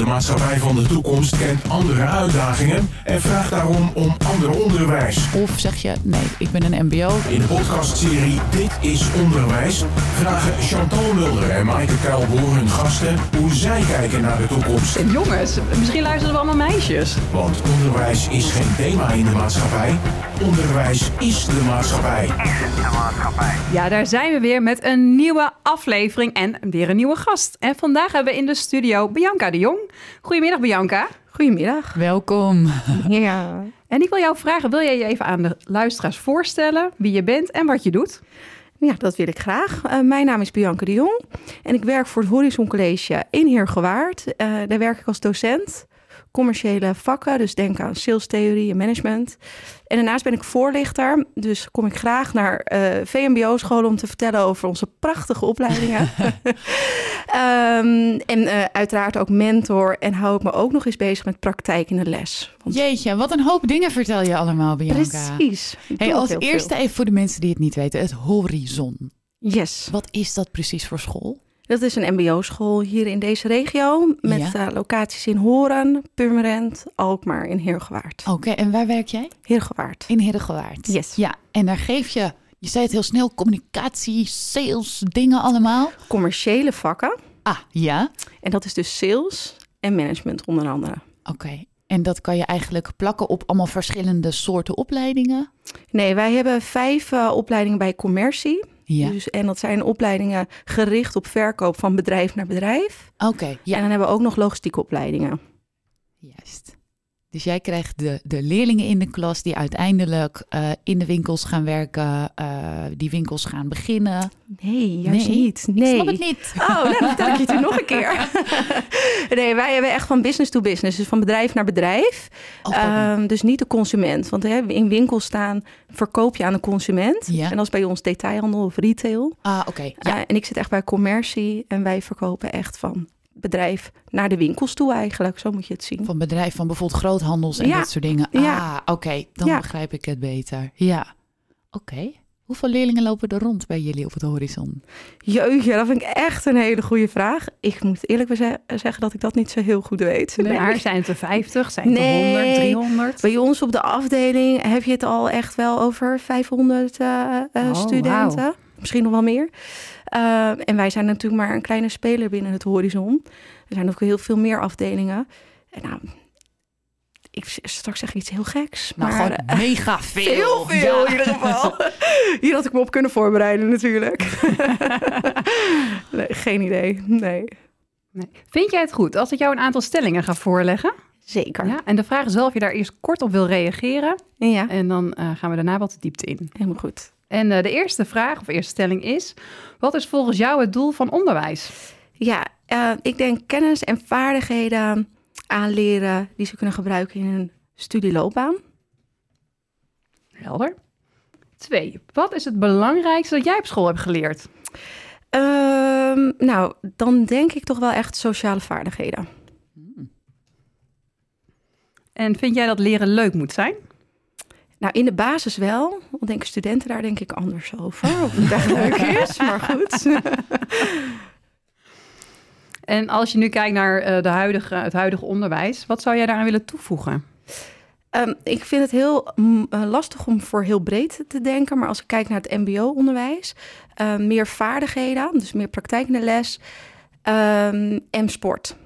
De maatschappij van de toekomst kent andere uitdagingen en vraagt daarom om ander onderwijs. Of zeg je, nee, ik ben een mbo. In de podcastserie Dit is Onderwijs vragen Chantal Mulder en Maaike Kuilboer hun gasten hoe zij kijken naar de toekomst. En jongens, misschien luisteren we allemaal meisjes. Want onderwijs is geen thema in de maatschappij. Onderwijs is de maatschappij. Ja, daar zijn we weer met een nieuwe aflevering en weer een nieuwe gast. En vandaag hebben we in de studio Bianca de Jong. Goedemiddag Bianca. Goedemiddag. Welkom. Ja. En ik wil jou vragen, wil jij je even aan de luisteraars voorstellen wie je bent en wat je doet? ja, dat wil ik graag. Uh, mijn naam is Bianca de Jong en ik werk voor het Horizon College in Heergewaard. Uh, daar werk ik als docent commerciële vakken. Dus denk aan sales theorie en management. En daarnaast ben ik voorlichter. Dus kom ik graag naar uh, VMBO-scholen om te vertellen over onze prachtige opleidingen. um, en uh, uiteraard ook mentor. En hou ik me ook nog eens bezig met praktijk in de les. Want... Jeetje, wat een hoop dingen vertel je allemaal, Bianca. Precies. Hey, als eerste even voor de mensen die het niet weten. Het Horizon. Yes. Wat is dat precies voor school? Dat is een mbo-school hier in deze regio. Met ja. uh, locaties in Horen, Purmerend, Alkmaar in Heergewaard. Oké, okay, en waar werk jij? Heergewaard. In Heergewaard. Yes. Ja, en daar geef je, je zei het heel snel, communicatie, sales, dingen allemaal. Commerciële vakken. Ah, ja. En dat is dus sales en management onder andere. Oké, okay. en dat kan je eigenlijk plakken op allemaal verschillende soorten opleidingen? Nee, wij hebben vijf uh, opleidingen bij commercie. Ja. Dus, en dat zijn opleidingen gericht op verkoop van bedrijf naar bedrijf. Oké, okay, ja. En dan hebben we ook nog logistieke opleidingen. Juist. Dus jij krijgt de, de leerlingen in de klas die uiteindelijk uh, in de winkels gaan werken, uh, die winkels gaan beginnen. Nee, juist nee. niet. Nee. Ik snap het niet. Oh, nou, dan vertel ik je het nog een keer. nee, wij hebben echt van business to business, dus van bedrijf naar bedrijf. Oh, um, dus niet de consument. Want hè, in winkels staan verkoop je aan de consument. En dat is bij ons detailhandel of retail. Ah, oké. Okay. Ja. Uh, en ik zit echt bij commercie en wij verkopen echt van bedrijf naar de winkels toe eigenlijk. Zo moet je het zien. Van bedrijf, van bijvoorbeeld groothandels en Ja. dat soort dingen. Ja. Ah, oké. Dan Ja. begrijp ik het beter. Ja. Oké. Hoeveel leerlingen lopen er rond bij jullie op het horizon? Jeugdje, dat vind ik echt een hele goede vraag. Ik moet eerlijk ze- zeggen dat ik dat niet zo heel goed weet. Maar zijn het er 50, zijn het er Nee. 100, 300? Bij ons op de afdeling heb je het al echt wel over 500 eh, eh, Oh, studenten. Misschien nog wel meer. Eh, en wij zijn natuurlijk maar een kleine speler binnen het horizon. Er zijn ook heel veel meer afdelingen. En nou, ik, straks zeg ik iets heel geks. Nou, maar, gewoon mega veel. Heel veel Ja. in ieder geval. Hier had ik me op kunnen voorbereiden natuurlijk. nee, geen idee. Nee. Nee. Vind jij het goed als ik jou een aantal stellingen ga voorleggen? Zeker. Ja? En de vraag is wel of je daar eerst kort op wil reageren. Ja, En dan eh, gaan we daarna wat diepte in. helemaal goed. En eh, de eerste vraag of eerste stelling is... Wat is volgens jou het doel van onderwijs? Ja, eh, ik denk kennis en vaardigheden aanleren die ze kunnen gebruiken in hun studieloopbaan. Helder. Twee. Wat is het belangrijkste dat jij op school hebt geleerd? Ehm, nou, dan denk ik toch wel echt sociale vaardigheden. En vind jij dat leren leuk moet zijn? Nou, in de basis wel. Want denken studenten daar denk ik anders over. Of het echt leuk is, maar goed. En als je nu kijkt naar eh, de huidige, het huidige onderwijs... wat zou jij daaraan willen toevoegen? Ehm, ik vind het heel mm, eh, lastig om voor heel breed te denken. Maar als ik kijk naar het mbo-onderwijs... eh, meer vaardigheden, dus meer praktijk in de les... ehm, en sport.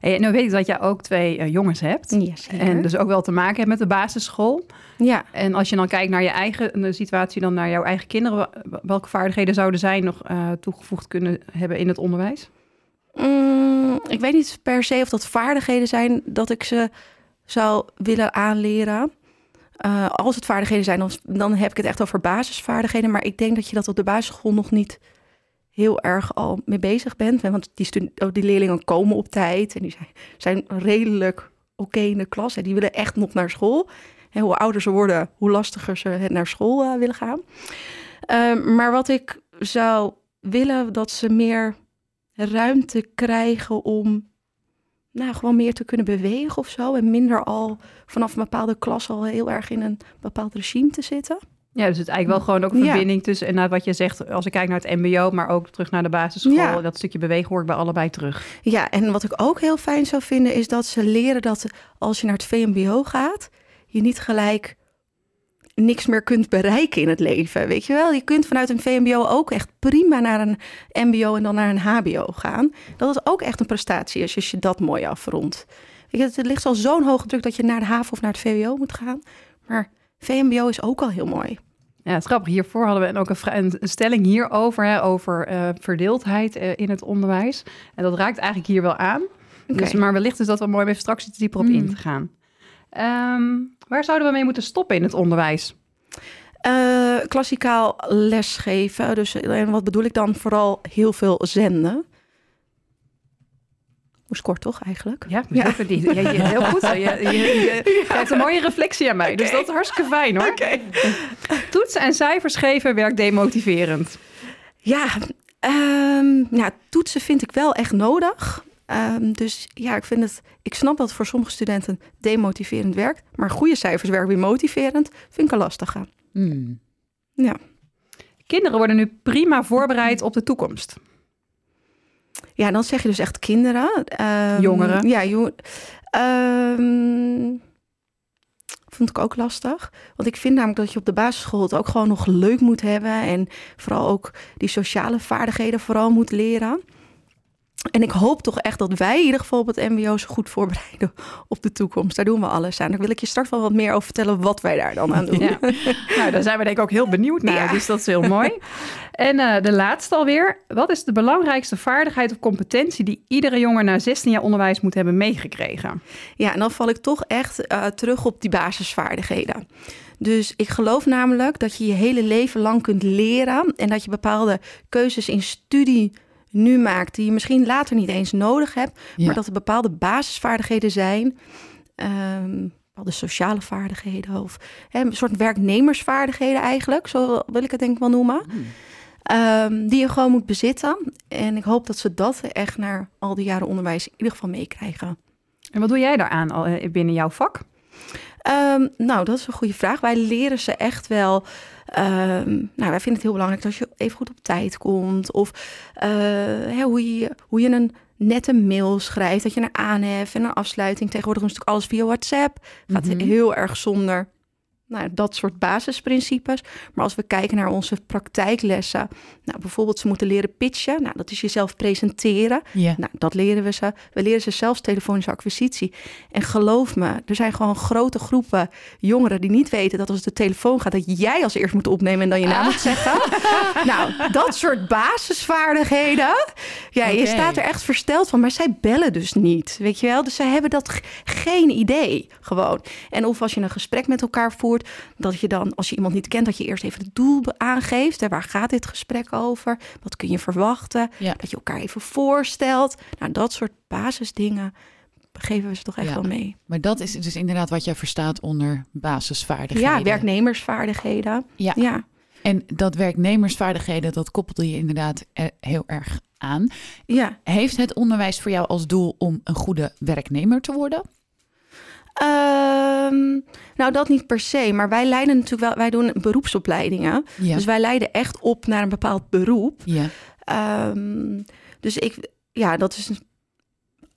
Hey, nu weet ik dat jij ook twee eh, jongens hebt. En dus ook wel te maken hebt met de basisschool. Ja, En als je dan kijkt naar je eigen de situatie, dan naar jouw eigen kinderen, welke vaardigheden zouden zij nog eh, toegevoegd kunnen hebben in het onderwijs? Mm, ik weet niet per se of dat vaardigheden zijn dat ik ze zou willen aanleren. Eh, als het vaardigheden zijn, dan, dan heb ik het echt over basisvaardigheden. Maar ik denk dat je dat op de basisschool nog niet heel erg al mee bezig bent. Want die, oh, die leerlingen komen op tijd en die zijn, zijn redelijk oké in de klas. En die willen echt nog naar school. En hoe ouder ze worden, hoe lastiger ze het naar school eh, willen gaan. Ehm, maar wat ik zou willen, dat ze meer ruimte krijgen om nou, gewoon meer te kunnen bewegen of zo. En minder al vanaf een bepaalde klas al heel erg in een bepaald regime te zitten. Ja, dus het is eigenlijk wel gewoon ook een Ja. verbinding tussen... En wat je zegt, als ik kijk naar het mbo, maar ook terug naar de basisschool. Ja. Dat stukje bewegen hoor ik bij allebei terug. Ja, en wat ik ook heel fijn zou vinden is dat ze leren dat als je naar het VMBO gaat, je niet gelijk niks meer kunt bereiken in het leven. Weet je wel, je kunt vanuit een VMBO ook echt prima naar een MBO en dan naar een HBO gaan. Dat is ook echt een prestatie als je, als je dat mooi afrondt. Weet je, het ligt al zo'n hoge druk dat je naar de haven of naar het VWO moet gaan. Maar VMBO is ook al heel mooi. Ja, het grappig. Hiervoor hadden we ook een, stelling hierover, hè, over eh, verdeeldheid eh, in het onderwijs. En dat raakt eigenlijk hier wel aan. Dus, maar wellicht is dat wel mooi om even straks iets dieper op Mm. in te gaan. Ehm, waar zouden we mee moeten stoppen in het onderwijs? Eh, klassikaal lesgeven. Dus en wat bedoel ik dan? Vooral heel veel zenden. Kort toch eigenlijk? Ja, Ja. Die, ja, je- heel goed. Je, je, je geeft een mooie reflectie aan mij. Dus dat is hartstikke fijn hoor. Toetsen en cijfers geven werkt demotiverend. Ja, ehm, ja, toetsen vind ik wel echt nodig. Ehm, dus ja, ik vind het. Ik snap dat voor sommige studenten demotiverend werkt. Maar goede cijfers werken weer motiverend. Vind ik een lastige. Hmm. Ja. Kinderen worden nu prima voorbereid op de toekomst. Ja, dan zeg je dus echt kinderen. Ehm, Jongeren. Ja, jong, ehm, vond ik ook lastig. Want ik vind namelijk dat je op de basisschool het ook gewoon nog leuk moet hebben. En vooral ook die sociale vaardigheden vooral moet leren. En ik hoop toch echt dat wij in ieder geval op het mbo zo goed voorbereiden op de toekomst. Daar doen we alles aan. Daar wil ik je straks wel wat meer over vertellen wat wij daar dan aan doen. Ja. nou, daar zijn we denk ik ook heel benieuwd naar. Ja. Dus dat is heel mooi. En eh, de laatste alweer. Wat is de belangrijkste vaardigheid of competentie die iedere jongen na 16 jaar onderwijs moet hebben meegekregen? Ja, en dan val ik toch echt eh, terug op die basisvaardigheden. Dus ik geloof namelijk dat je je hele leven lang kunt leren en dat je bepaalde keuzes in studie nu maakt die je misschien later niet eens nodig hebt, Ja. maar dat er bepaalde basisvaardigheden zijn. ehm, bepaalde sociale vaardigheden of hè, een soort werknemersvaardigheden eigenlijk, zo wil ik het denk ik wel noemen. ehm, die je gewoon moet bezitten. En ik hoop dat ze dat echt naar al die jaren onderwijs in ieder geval meekrijgen. En wat doe jij daaraan al, eh, binnen jouw vak? Ehm, nou, dat is een goede vraag. Wij leren ze echt wel. Ehm, nou, wij vinden het heel belangrijk dat je even goed op tijd komt. Of eh, hè, hoe, je, hoe je een nette mail schrijft. Dat je een aanhef en een afsluiting. Tegenwoordig is natuurlijk alles via WhatsApp. Gaat Mhm. heel erg zonder nou, dat soort basisprincipes. Maar als we kijken naar onze praktijklessen. Nou, bijvoorbeeld ze moeten leren pitchen. Nou, dat is jezelf presenteren. Nou, dat leren we ze. We leren ze zelfs telefonische acquisitie. En geloof me, er zijn gewoon grote groepen jongeren die niet weten dat als de telefoon gaat, dat jij als eerst moet opnemen en dan je naam moet zeggen. nou, dat soort basisvaardigheden. Ja, je staat er echt versteld van, maar zij bellen dus niet. Weet je wel? Dus zij hebben dat geen idee gewoon. En of als je een gesprek met elkaar voert, dat je dan, als je iemand niet kent, dat je eerst even het doel aangeeft. Hè, waar gaat dit gesprek over? Wat kun je verwachten? Ja. Dat je elkaar even voorstelt. Nou, dat soort basisdingen geven we ze toch echt Ja. wel mee. Maar dat is dus inderdaad wat jij verstaat onder basisvaardigheden. Ja, werknemersvaardigheden. Ja. Ja. En dat werknemersvaardigheden, dat koppelde je inderdaad heel erg aan. ja. Heeft het onderwijs voor jou als doel om een goede werknemer te worden? Ehm, nou, dat niet per se. Maar wij leiden natuurlijk wel, wij doen beroepsopleidingen. Ja. Dus wij leiden echt op naar een bepaald beroep. ja. Ehm, dus ik, ja, dat is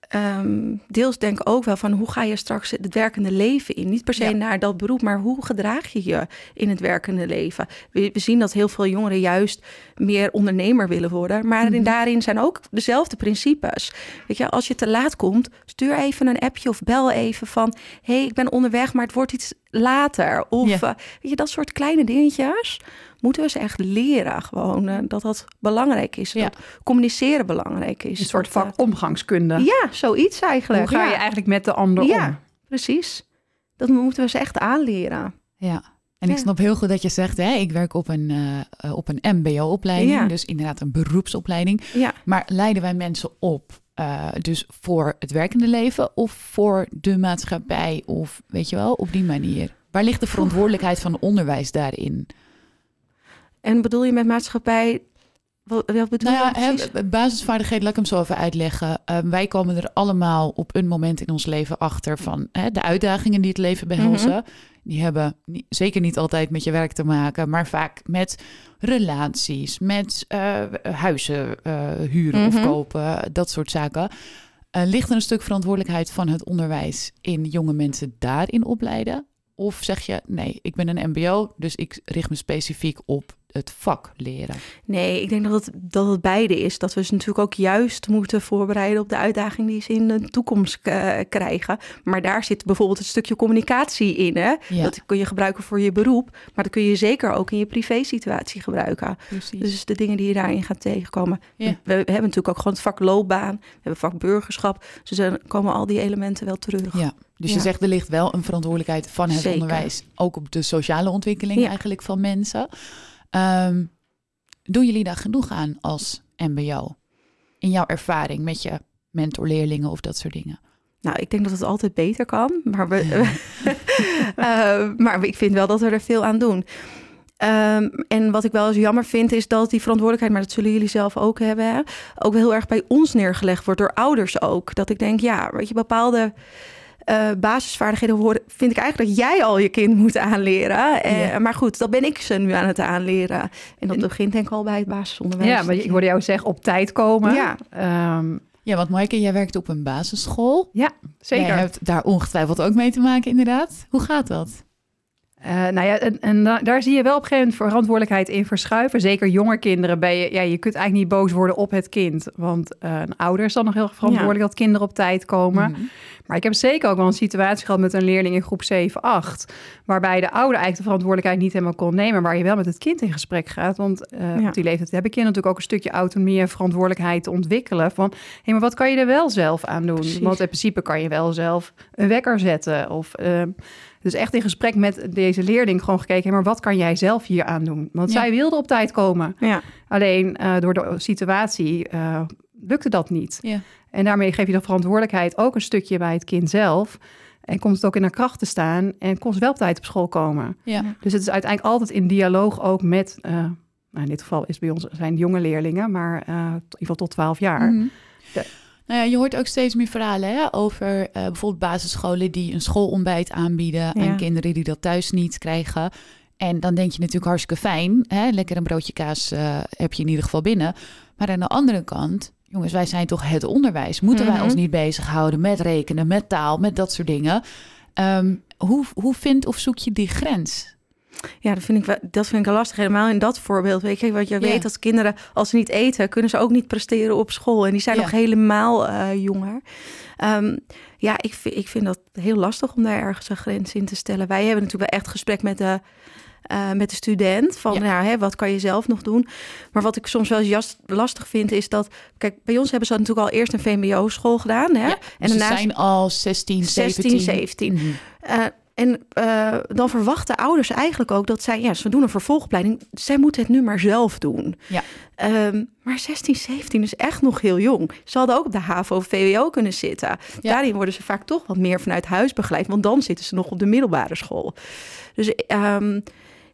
ehm, deels denk ik ook wel van hoe ga je straks het werkende leven in? Niet per se Ja. naar dat beroep, maar hoe gedraag je je in het werkende leven? We, we zien dat heel veel jongeren juist meer ondernemer willen worden, maar Mhm. daarin zijn ook dezelfde principes. Weet je, als je te laat komt, stuur even een appje of bel even van, hé, hey, ik ben onderweg, maar het wordt iets later. Of Ja. eh, weet je, dat soort kleine dingetjes moeten we ze echt leren. Gewoon eh, dat dat belangrijk is. Ja. Dat communiceren belangrijk is. Een soort Dat, vak eh, omgangskunde. ja, zoiets eigenlijk. Hoe ga ja. je eigenlijk met de ander Ja. om? Precies. Dat moeten we ze echt aanleren. Ja. En ik snap heel goed dat je zegt, hè, ik werk op een, eh, eh, op een MBO-opleiding, Ja. dus inderdaad een beroepsopleiding. Ja. Maar leiden wij mensen op, eh, dus voor het werkende leven of voor de maatschappij of weet je wel, op die manier? Waar ligt de verantwoordelijkheid van onderwijs daarin? En bedoel je met maatschappij Wat, wat bedoel Nou je ja, hè, basisvaardigheden, laat ik hem zo even uitleggen. Uh, wij komen er allemaal op een moment in ons leven achter van hè, de uitdagingen die het leven behelzen. Mhm. Die hebben niet, zeker niet altijd met je werk te maken, maar vaak met relaties, met uh, huizen uh, huren of Mhm. kopen, dat soort zaken. Uh, ligt er een stuk verantwoordelijkheid van het onderwijs in jonge mensen daarin opleiden? Of zeg je, nee, ik ben een MBO, dus ik richt me specifiek op het vak leren? Nee, ik denk dat het, dat het beide is. Dat we ze natuurlijk ook juist moeten voorbereiden op de uitdaging die ze in de toekomst uh, krijgen. Maar daar zit bijvoorbeeld een stukje communicatie in. Hè? Ja. Dat kun je gebruiken voor je beroep, maar dat kun je zeker ook in je privésituatie gebruiken. Precies. Dus de dingen die je daarin gaat tegenkomen. Ja. We, we hebben natuurlijk ook gewoon het vak loopbaan, we hebben vak burgerschap. Dus dan komen al die elementen wel terug. Ja. Dus Ja. je zegt er ligt wel een verantwoordelijkheid van het Zeker. onderwijs, ook op de sociale ontwikkeling Ja. eigenlijk van mensen. Ehm, doen jullie daar genoeg aan als MBO? In jouw ervaring met je mentorleerlingen of dat soort dingen? Nou, ik denk dat het altijd beter kan. Maar, we, Eh, maar ik vind wel dat we er veel aan doen. Ehm, en wat ik wel eens jammer vind, is dat die verantwoordelijkheid, maar dat zullen jullie zelf ook hebben, hè, ook wel heel erg bij ons neergelegd wordt, door ouders ook. Dat ik denk, ja, weet je, bepaalde eh, basisvaardigheden horen, vind ik eigenlijk dat jij al je kind moet aanleren. Eh, Ja. Maar goed, dat ben ik ze nu aan het aanleren. En dat begint denk ik al bij het basisonderwijs. Ja, maar ik hoorde jou zeggen op tijd komen. Ja. Ehm, Ja, want Maaike, jij werkt op een basisschool. zeker. Jij hebt daar ongetwijfeld ook mee te maken, inderdaad. Hoe gaat dat? Eh, nou ja, en, en da- daar zie je wel op een gegeven moment verantwoordelijkheid in verschuiven. Zeker jonge kinderen ben je, ja, je kunt eigenlijk niet boos worden op het kind. Want eh, een ouder is dan nog heel verantwoordelijk dat kinderen op tijd komen. Mhm. Maar ik heb zeker ook wel een situatie gehad met een leerling in groep 7, 8. Waarbij de ouder eigenlijk de verantwoordelijkheid niet helemaal kon nemen. Maar je wel met het kind in gesprek gaat. Want Ja. op die leeftijd hebben kinderen natuurlijk ook een stukje autonomie en verantwoordelijkheid te ontwikkelen. Van hé, maar wat kan je er wel zelf aan doen? Precies. Want in principe kan je wel zelf een wekker zetten. Of, eh, dus echt in gesprek met deze leerling gewoon gekeken. maar wat kan jij zelf hier aan doen? Want Ja. zij wilde op tijd komen. Ja. Alleen eh, door de situatie eh, lukte dat niet. Ja. En daarmee geef je de verantwoordelijkheid ook een stukje bij het kind zelf. En komt het ook in haar kracht te staan. En kon ze wel op tijd op school komen. Ja. Dus het is uiteindelijk altijd in dialoog ook met... eh, nou in dit geval is het bij ons zijn jonge leerlingen, maar in ieder geval tot 12 jaar. Ja. Nou ja, je hoort ook steeds meer verhalen hè, over eh, bijvoorbeeld basisscholen die een schoolontbijt aanbieden Ja. aan kinderen die dat thuis niet krijgen. En dan denk je natuurlijk hartstikke fijn, hè, lekker een broodje kaas eh, heb je in ieder geval binnen. Maar aan de andere kant, jongens, wij zijn toch het onderwijs. Moeten wij Mhm. ons niet bezighouden met rekenen, met taal, met dat soort dingen? Ehm, hoe, hoe vindt of zoek je die grens? Ja, dat vind ik, wel- dat vind ik lastig. Helemaal in dat voorbeeld. Weet je, wat je Ja. weet dat kinderen, als ze niet eten, kunnen ze ook niet presteren op school. En die zijn Ja. nog helemaal eh, jonger. Ehm, ja, ik, vind- ik vind dat heel lastig om daar ergens een grens in te stellen. Wij hebben natuurlijk wel echt gesprek met de, eh, met de student. Van, Ja. nou, hè, wat kan je zelf nog doen? Maar wat ik soms wel eens lastig vind, is dat... Kijk, bij ons hebben ze natuurlijk al eerst een VMBO-school gedaan. Hè? Ja, en dus daarnaast zijn al 16, 17. 16, 17. Mhm. Eh, en eh, dan verwachten ouders eigenlijk ook dat zij, ja, ze doen een vervolgopleiding, zij moeten het nu maar zelf doen. Ja. Ehm, maar 16, 17 is echt nog heel jong. Ze hadden ook op de HAVO of VWO kunnen zitten. Ja. Daarin worden ze vaak toch wat meer vanuit huis begeleid, want dan zitten ze nog op de middelbare school. Dus ehm,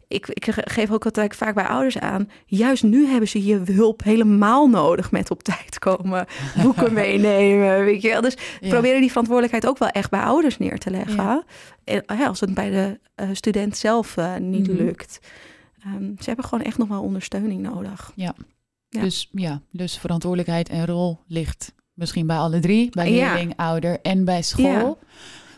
ik, ik geef ook altijd vaak bij ouders aan, juist nu hebben ze je hulp helemaal nodig met op tijd komen, boeken meenemen, weet je wel. Dus Ja. proberen die verantwoordelijkheid ook wel echt bij ouders neer te leggen. Ja. En, ja, als het bij de eh, student zelf eh, niet Mhm. lukt. Ehm, ze hebben gewoon echt nog wel ondersteuning nodig. Ja. Dus ja, dus verantwoordelijkheid en rol ligt misschien bij alle drie. Bij leerling, ouder en bij school.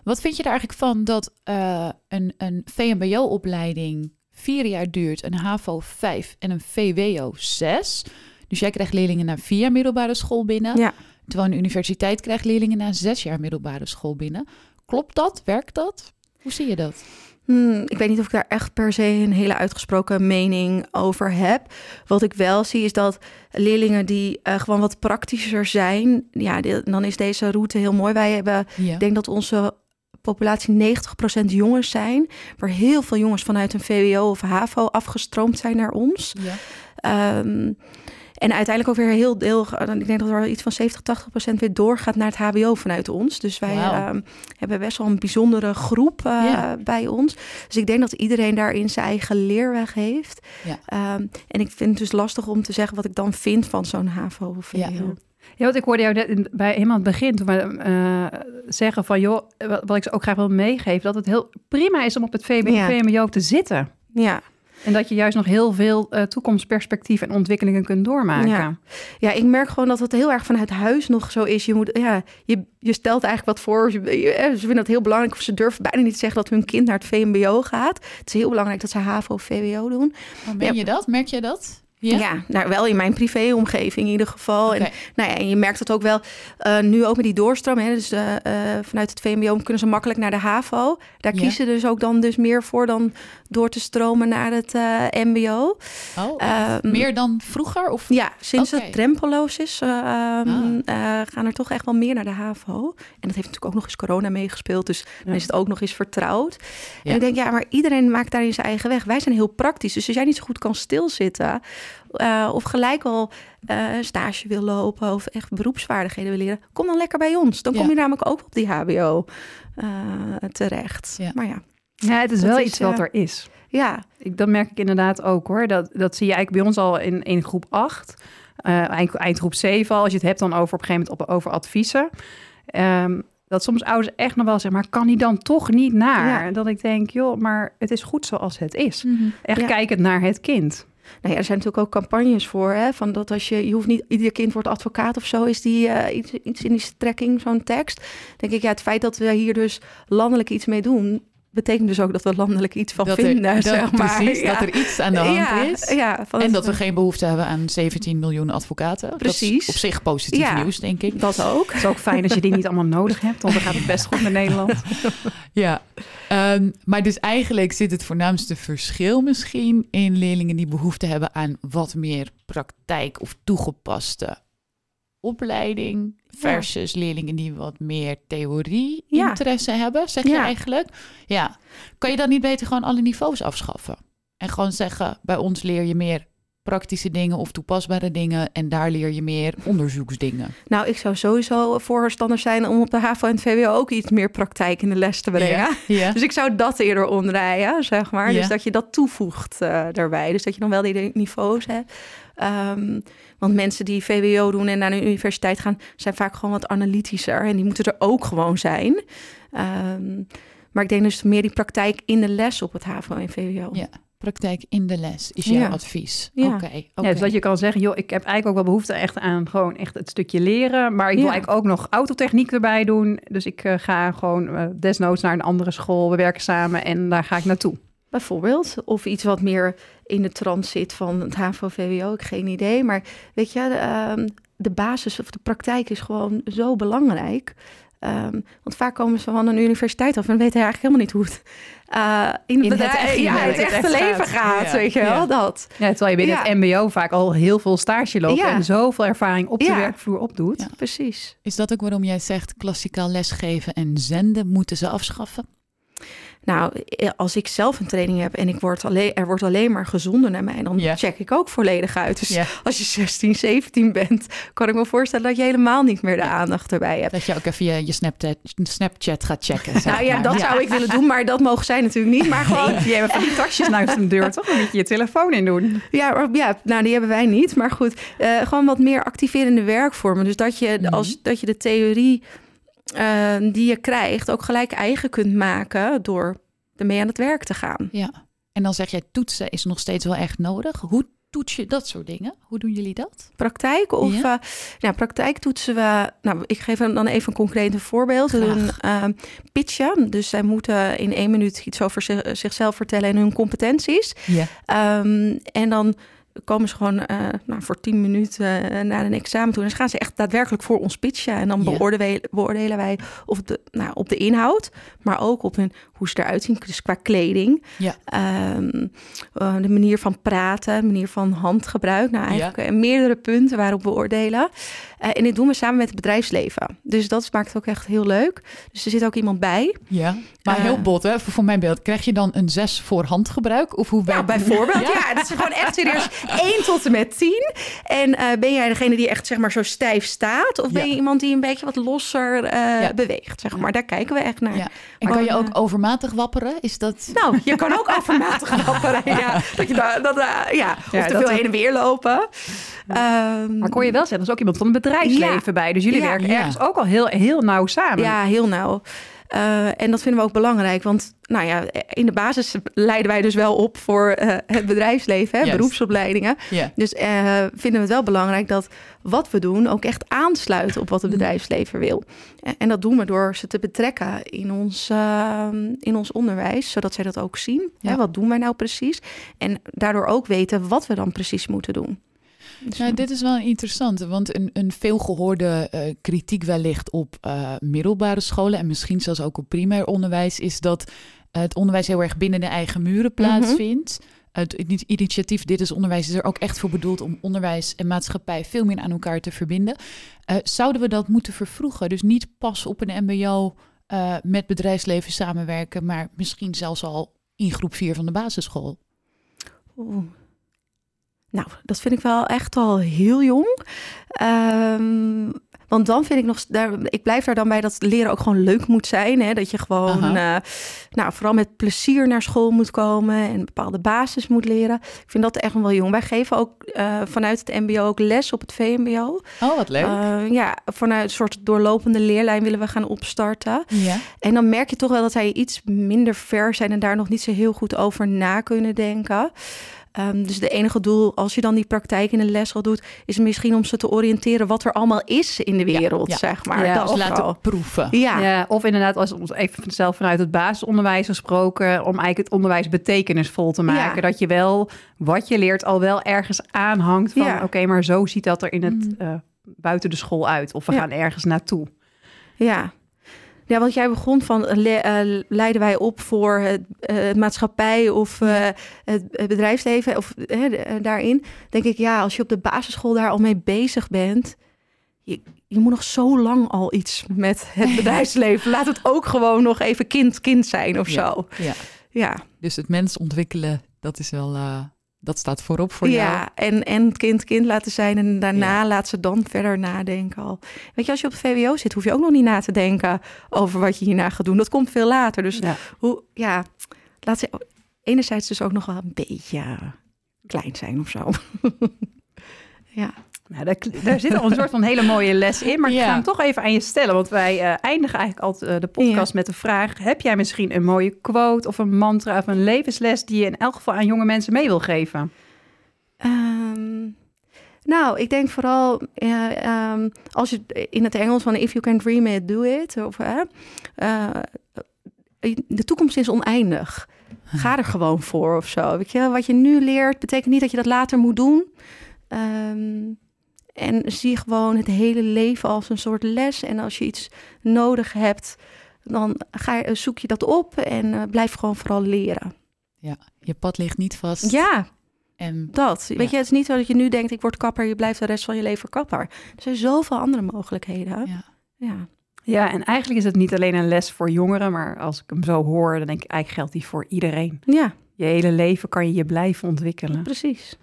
Wat vind je er eigenlijk van dat eh, een, een VMBO-opleiding vier jaar duurt, een HAVO 5 en een VWO 6? Dus jij krijgt leerlingen na vier jaar middelbare school binnen. Ja. Terwijl een universiteit krijgt leerlingen na zes jaar middelbare school binnen. Klopt dat? Werkt dat? Hoe zie je dat? Hmm, ik weet niet of ik daar echt per se een hele uitgesproken mening over heb. Wat ik wel zie is dat leerlingen die eh, gewoon wat praktischer zijn, ja, dan is deze route heel mooi. Wij hebben, Ja. ik denk dat onze populatie 90% jongens zijn, waar heel veel jongens vanuit een VWO of HAVO afgestroomd zijn naar ons. ja. Ehm, en uiteindelijk ook weer heel deel. Ik denk dat er iets van 70, 80 procent weer doorgaat naar het HBO vanuit ons. Dus wij ehm, hebben best wel een bijzondere groep eh, Ja. bij ons. Dus ik denk dat iedereen daarin zijn eigen leerweg heeft. Ja. Ehm, en ik vind het dus lastig om te zeggen wat ik dan vind van zo'n HAVO of VWO. Ja. Ja, want ik hoorde jou net in- bij helemaal het begin toen we eh, zeggen van joh, wat, wat ik ze ook graag wil meegeven, dat het heel prima is om op het VB Ja. VMBO te zitten. ja. En dat je juist nog heel veel eh, toekomstperspectief en ontwikkelingen kunt doormaken. Ja. Ja, ik merk gewoon dat het heel erg vanuit huis nog zo is. Je, moet, ja, je, je stelt eigenlijk wat voor. Je, je- eh, ze vinden het heel belangrijk. Of ze durven bijna niet te zeggen dat hun kind naar het VMBO gaat. Het is heel belangrijk dat ze HAVO of VWO doen. Maar ben Ja. je dat? Merk je dat? Ja, nou, wel in mijn privéomgeving in ieder geval. En, nou ja, en je merkt het ook wel eh, nu ook met die doorstroom. Hè, dus eh, eh, vanuit het VMBO kunnen ze makkelijk naar de HAVO. Daar Ja. kiezen dus ook dan dus meer voor dan door te stromen naar het eh, MBO. Oh, Ehm, meer dan vroeger? Of? Ja, sinds het drempeloos is, eh, ehm, Ah. eh, gaan er toch echt wel meer naar de HAVO. En dat heeft natuurlijk ook nog eens corona meegespeeld. Dus dan is het ook nog eens vertrouwd. En ik denk, ja, maar iedereen maakt daarin zijn eigen weg. Wij zijn heel praktisch. Dus als jij niet zo goed kan stilzitten... eh, of gelijk al eh, een stage wil lopen... of echt beroepsvaardigheden wil leren... kom dan lekker bij ons. Dan kom je namelijk ook op die HBO eh, terecht. Ja. Maar ja, Ja, het is Dat wel is, iets wat er is. ja, Ik, dat merk ik inderdaad ook hoor. Dat, dat zie je eigenlijk bij ons al in, in groep 8. eh eind, eind groep 7 al. Als je het hebt dan over op een gegeven moment op, over adviezen. Ehm, dat soms ouders echt nog wel zeggen, maar kan die dan toch niet naar? Ja. Dat ik denk, joh, maar het is goed zoals het is. Mhm. Echt Ja. kijkend naar het kind. Nou ja, er zijn natuurlijk ook campagnes voor. Hè, van dat als je, je hoeft niet, ieder kind wordt advocaat of zo, is die eh, iets, iets in die strekking, zo'n tekst. Denk ik, ja, het feit dat we hier dus landelijk iets mee doen, betekent dus ook dat we landelijk iets van Dat er, vinden. dat- zeg maar. precies, ja. dat er iets aan de hand ja, is. Ja, van En dat we geen behoefte hebben aan 17 miljoen advocaten. Dat Precies. is op zich positief Ja. nieuws, denk ik. Dat ook. Het is ook fijn als je die niet allemaal nodig hebt, want dan gaat het best goed met Nederland. Ja, Ehm, maar dus eigenlijk zit het voornaamste verschil misschien in leerlingen die behoefte hebben aan wat meer praktijk of toegepaste opleiding versus leerlingen die wat meer theorie Ja. interesse hebben, zeg je Ja. eigenlijk? Ja. Kan je dan niet beter gewoon alle niveaus afschaffen? En gewoon zeggen, bij ons leer je meer praktische dingen of toepasbare dingen en daar leer je meer onderzoeksdingen. Nou, ik zou sowieso voorstander zijn om op de HAVO en het VWO ook iets meer praktijk in de les te brengen. Dus ik zou dat eerder omdraaien, zeg maar. Dus dat je dat toevoegt eh, daarbij. Dus dat je dan wel die niveaus hebt. Ehm, want mensen die VWO doen en naar de universiteit gaan... zijn vaak gewoon wat analytischer. En die moeten er ook gewoon zijn. Ehm, maar ik denk dus meer die praktijk in de les op het HAVO en VWO. Ja. Praktijk in de les is jouw Ja. advies. Ja. Oké. oké. Ja, dus dat je kan zeggen, joh, ik heb eigenlijk ook wel behoefte echt aan gewoon echt het stukje leren. Maar ik wil Ja. eigenlijk ook nog autotechniek erbij doen. Dus ik eh, ga gewoon eh, desnoods naar een andere school. We werken samen en daar ga ik naartoe. Bijvoorbeeld. Of iets wat meer in de trant zit van het HAVO-VWO. Ik heb geen idee. Maar weet je, de, ehm, de basis of de praktijk is gewoon zo belangrijk. Ehm, want vaak komen ze van een universiteit af en weten eigenlijk helemaal niet hoe het eh, in, In het bedrijf- echte ja, leven het echte echt leven gaat. gaat. Ja. Weet je wel, Ja. dat. Ja, terwijl je binnen Ja. het mbo vaak al heel veel stage loopt Ja. en zoveel ervaring op de werkvloer opdoet. Ja. Precies. Is dat ook waarom jij zegt klassikaal lesgeven en zenden moeten ze afschaffen? Nou, eh, als ik zelf een training heb en ik word alleen, er wordt alleen maar gezonden naar mij, dan check ik ook volledig uit. Dus als je 16, 17 bent, kan ik me voorstellen dat je helemaal niet meer de aandacht erbij hebt. Dat je ook even je, je Snapchat, Snapchat gaat checken. Nou ja, dat zou ik willen doen, maar dat mogen zij natuurlijk niet. Maar gewoon, Die hebben van die tasjes naast de deur, toch? Dan moet je je telefoon in doen. ja, ja, nou die hebben wij niet. Maar goed, eh, gewoon wat meer activerende werkvormen. Dus dat je, Mhm. als, dat je de theorie eh, die je krijgt ook gelijk eigen kunt maken door ermee aan het werk te gaan. Ja. En dan zeg jij toetsen is nog steeds wel echt nodig. Hoe toets je dat soort dingen? Hoe doen jullie dat? praktijk? Of Ja. ja. nou, praktijk toetsen we. Nou, ik geef hem dan even een concreet voorbeeld. Graag. doen ehm pitchen. Dus zij moeten in één minuut iets over zich- zichzelf vertellen en hun competenties. Ja. Ehm, en dan komen ze gewoon eh, nou, voor tien minuten eh, naar een examen toe. En dan gaan ze echt daadwerkelijk voor ons pitchen. En dan beoordelen, beoordelen wij of de, nou, op de inhoud, maar ook op hun, hoe ze eruit zien. Dus qua kleding. Ja. Ehm, eh, de manier van praten, de manier van handgebruik. Nou, eigenlijk meerdere punten waarop we oordelen. En dit doen we samen met het bedrijfsleven. Dus dat maakt het ook echt heel leuk. Dus er zit ook iemand bij. Ja. Maar heel bot, hè? Voor, voor mijn beeld. Krijg je dan een 6 voor handgebruik? Of hoe Ja, bijvoorbeeld. Ja. Ja, dat is gewoon echt serieus. 1 tot en met 10. En eh, ben jij degene die echt zeg maar zo stijf staat? Of ben Ja. je iemand die een beetje wat losser eh, Ja. beweegt? Zeg maar. Daar kijken we echt naar. Ja. En Maar kan je ook overmatig wapperen? Is dat... Nou, je kan ook overmatig wapperen. Ja, dat je da- dat, eh, ja. Ja, of te dat veel er- heen en weer lopen. Ehm, Maar kon je wel zeggen, er is ook iemand van het bedrijfsleven Ja. bij. Dus jullie Ja. werken Ja. ergens ook al heel, heel nauw samen. Ja, heel nauw. Eh, en dat vinden we ook belangrijk, want nou ja, in de basis leiden wij dus wel op voor eh, het bedrijfsleven, hè, beroepsopleidingen. Dus eh, vinden we het wel belangrijk dat wat we doen ook echt aansluit op wat het bedrijfsleven wil. En, dat doen we door ze te betrekken in ons, eh, in ons onderwijs, zodat zij dat ook zien. Ja. Hè, wat doen wij nou precies? En daardoor ook weten wat we dan precies moeten doen. Nou, dit is wel interessant, want een, een veelgehoorde eh, kritiek wellicht op eh, middelbare scholen en misschien zelfs ook op primair onderwijs is dat het onderwijs heel erg binnen de eigen muren plaatsvindt. Het ini- initiatief Dit is Onderwijs is er ook echt voor bedoeld om onderwijs en maatschappij veel meer aan elkaar te verbinden. Eh, zouden we dat moeten vervroegen? Dus niet pas op een MBO eh, met bedrijfsleven samenwerken, maar misschien zelfs al in groep 4 van de basisschool. Oeh. Nou, dat vind ik wel echt al heel jong. Ehm, want dan vind ik nog, daar, ik blijf daar dan bij dat leren ook gewoon leuk moet zijn. Hè? Dat je gewoon, eh, nou, vooral met plezier naar school moet komen en een bepaalde basis moet leren. Ik vind dat echt wel jong. Wij geven ook eh, vanuit het MBO ook les op het VMBO. Oh, wat leuk. Eh, ja, vanuit een soort doorlopende leerlijn willen we gaan opstarten. ja. En dan merk je toch wel dat zij iets minder ver zijn en daar nog niet zo heel goed over na kunnen denken. Ehm, dus de enige doel, als je dan die praktijk in de les al doet, is misschien om ze te oriënteren wat er allemaal is in de wereld, ja. zeg maar. Ja, dat Dus vooral. laten proeven. Ja, Ja, of inderdaad, als ons even zelf vanuit het basisonderwijs gesproken, om eigenlijk het onderwijs betekenisvol te maken. Ja. Dat je wel wat je leert al wel ergens aanhangt van, Ja. oké, maar zo ziet dat er in het Mhm. eh, buiten de school uit. Of we Ja. gaan ergens naartoe. ja. Ja, want jij begon van eh, le- eh, leiden wij op voor het, eh, het maatschappij of eh, het, bedrijfsleven of daarin. Denk ik, ja, als je op de basisschool daar al mee bezig bent, je, je moet nog zo lang al iets met het bedrijfsleven. Laat het ook gewoon nog even kind, kind zijn of Ja. zo. Ja. Ja, Dus het mens ontwikkelen, dat is wel, eh, dat staat voorop voor jou. ja. En, en het kind kind laten zijn en daarna laat ze dan verder nadenken al. Weet je, als je op de VWO zit, hoef je ook nog niet na te denken over wat je hierna gaat doen. Dat komt veel later. Dus Ja. hoe, ja, laat ze enerzijds dus ook nog wel een beetje klein zijn of zo. ja. Nou, daar, daar zit al een soort van hele mooie les in. Maar ik Ja. ga hem toch even aan je stellen. Want wij eh, eindigen eigenlijk altijd eh, de podcast met de vraag... heb jij misschien een mooie quote of een mantra of een levensles... die je in elk geval aan jonge mensen mee wil geven? Ehm, nou, ik denk vooral eh, ehm, als je in het Engels van if you can dream it, do it. Of, de toekomst is oneindig. Ga er gewoon voor of zo. Weet je, wat je nu leert, betekent niet dat je dat later moet doen. Ehm, en zie gewoon het hele leven als een soort les. En als je iets nodig hebt, dan ga je, zoek je dat op en eh, blijf gewoon vooral leren. Ja, je pad ligt niet vast. Ja, En dat. Ja. Weet je, het is niet zo dat je nu denkt, ik word kapper, je blijft de rest van je leven kapper. Er zijn zoveel andere mogelijkheden. ja. Ja. Ja, en eigenlijk is het niet alleen een les voor jongeren... maar als ik hem zo hoor, dan denk ik eigenlijk geldt die voor iedereen. Ja, Je hele leven kan je je blijven ontwikkelen. precies.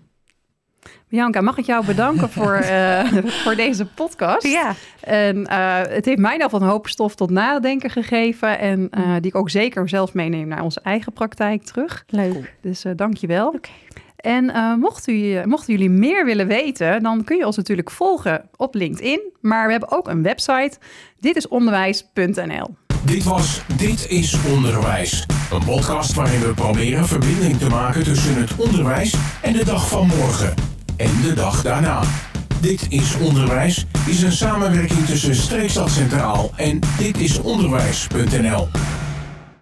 Bianca, mag ik jou bedanken voor, eh, voor deze podcast? Ja, En eh, het heeft mij nou van een hoop stof tot nadenken gegeven. En eh, die ik ook zeker zelf meeneem naar onze eigen praktijk terug. leuk. Dus dank je wel. Oké. En eh, mocht u, mochten jullie meer willen weten, dan kun je ons natuurlijk volgen op LinkedIn. Maar we hebben ook een website. Dit is onderwijs.nl. Dit was Dit is Onderwijs. Een podcast waarin we proberen verbinding te maken tussen het onderwijs en de dag van morgen. En de dag daarna. Dit is Onderwijs is een samenwerking tussen Streekstad Centraal en ditisonderwijs.nl.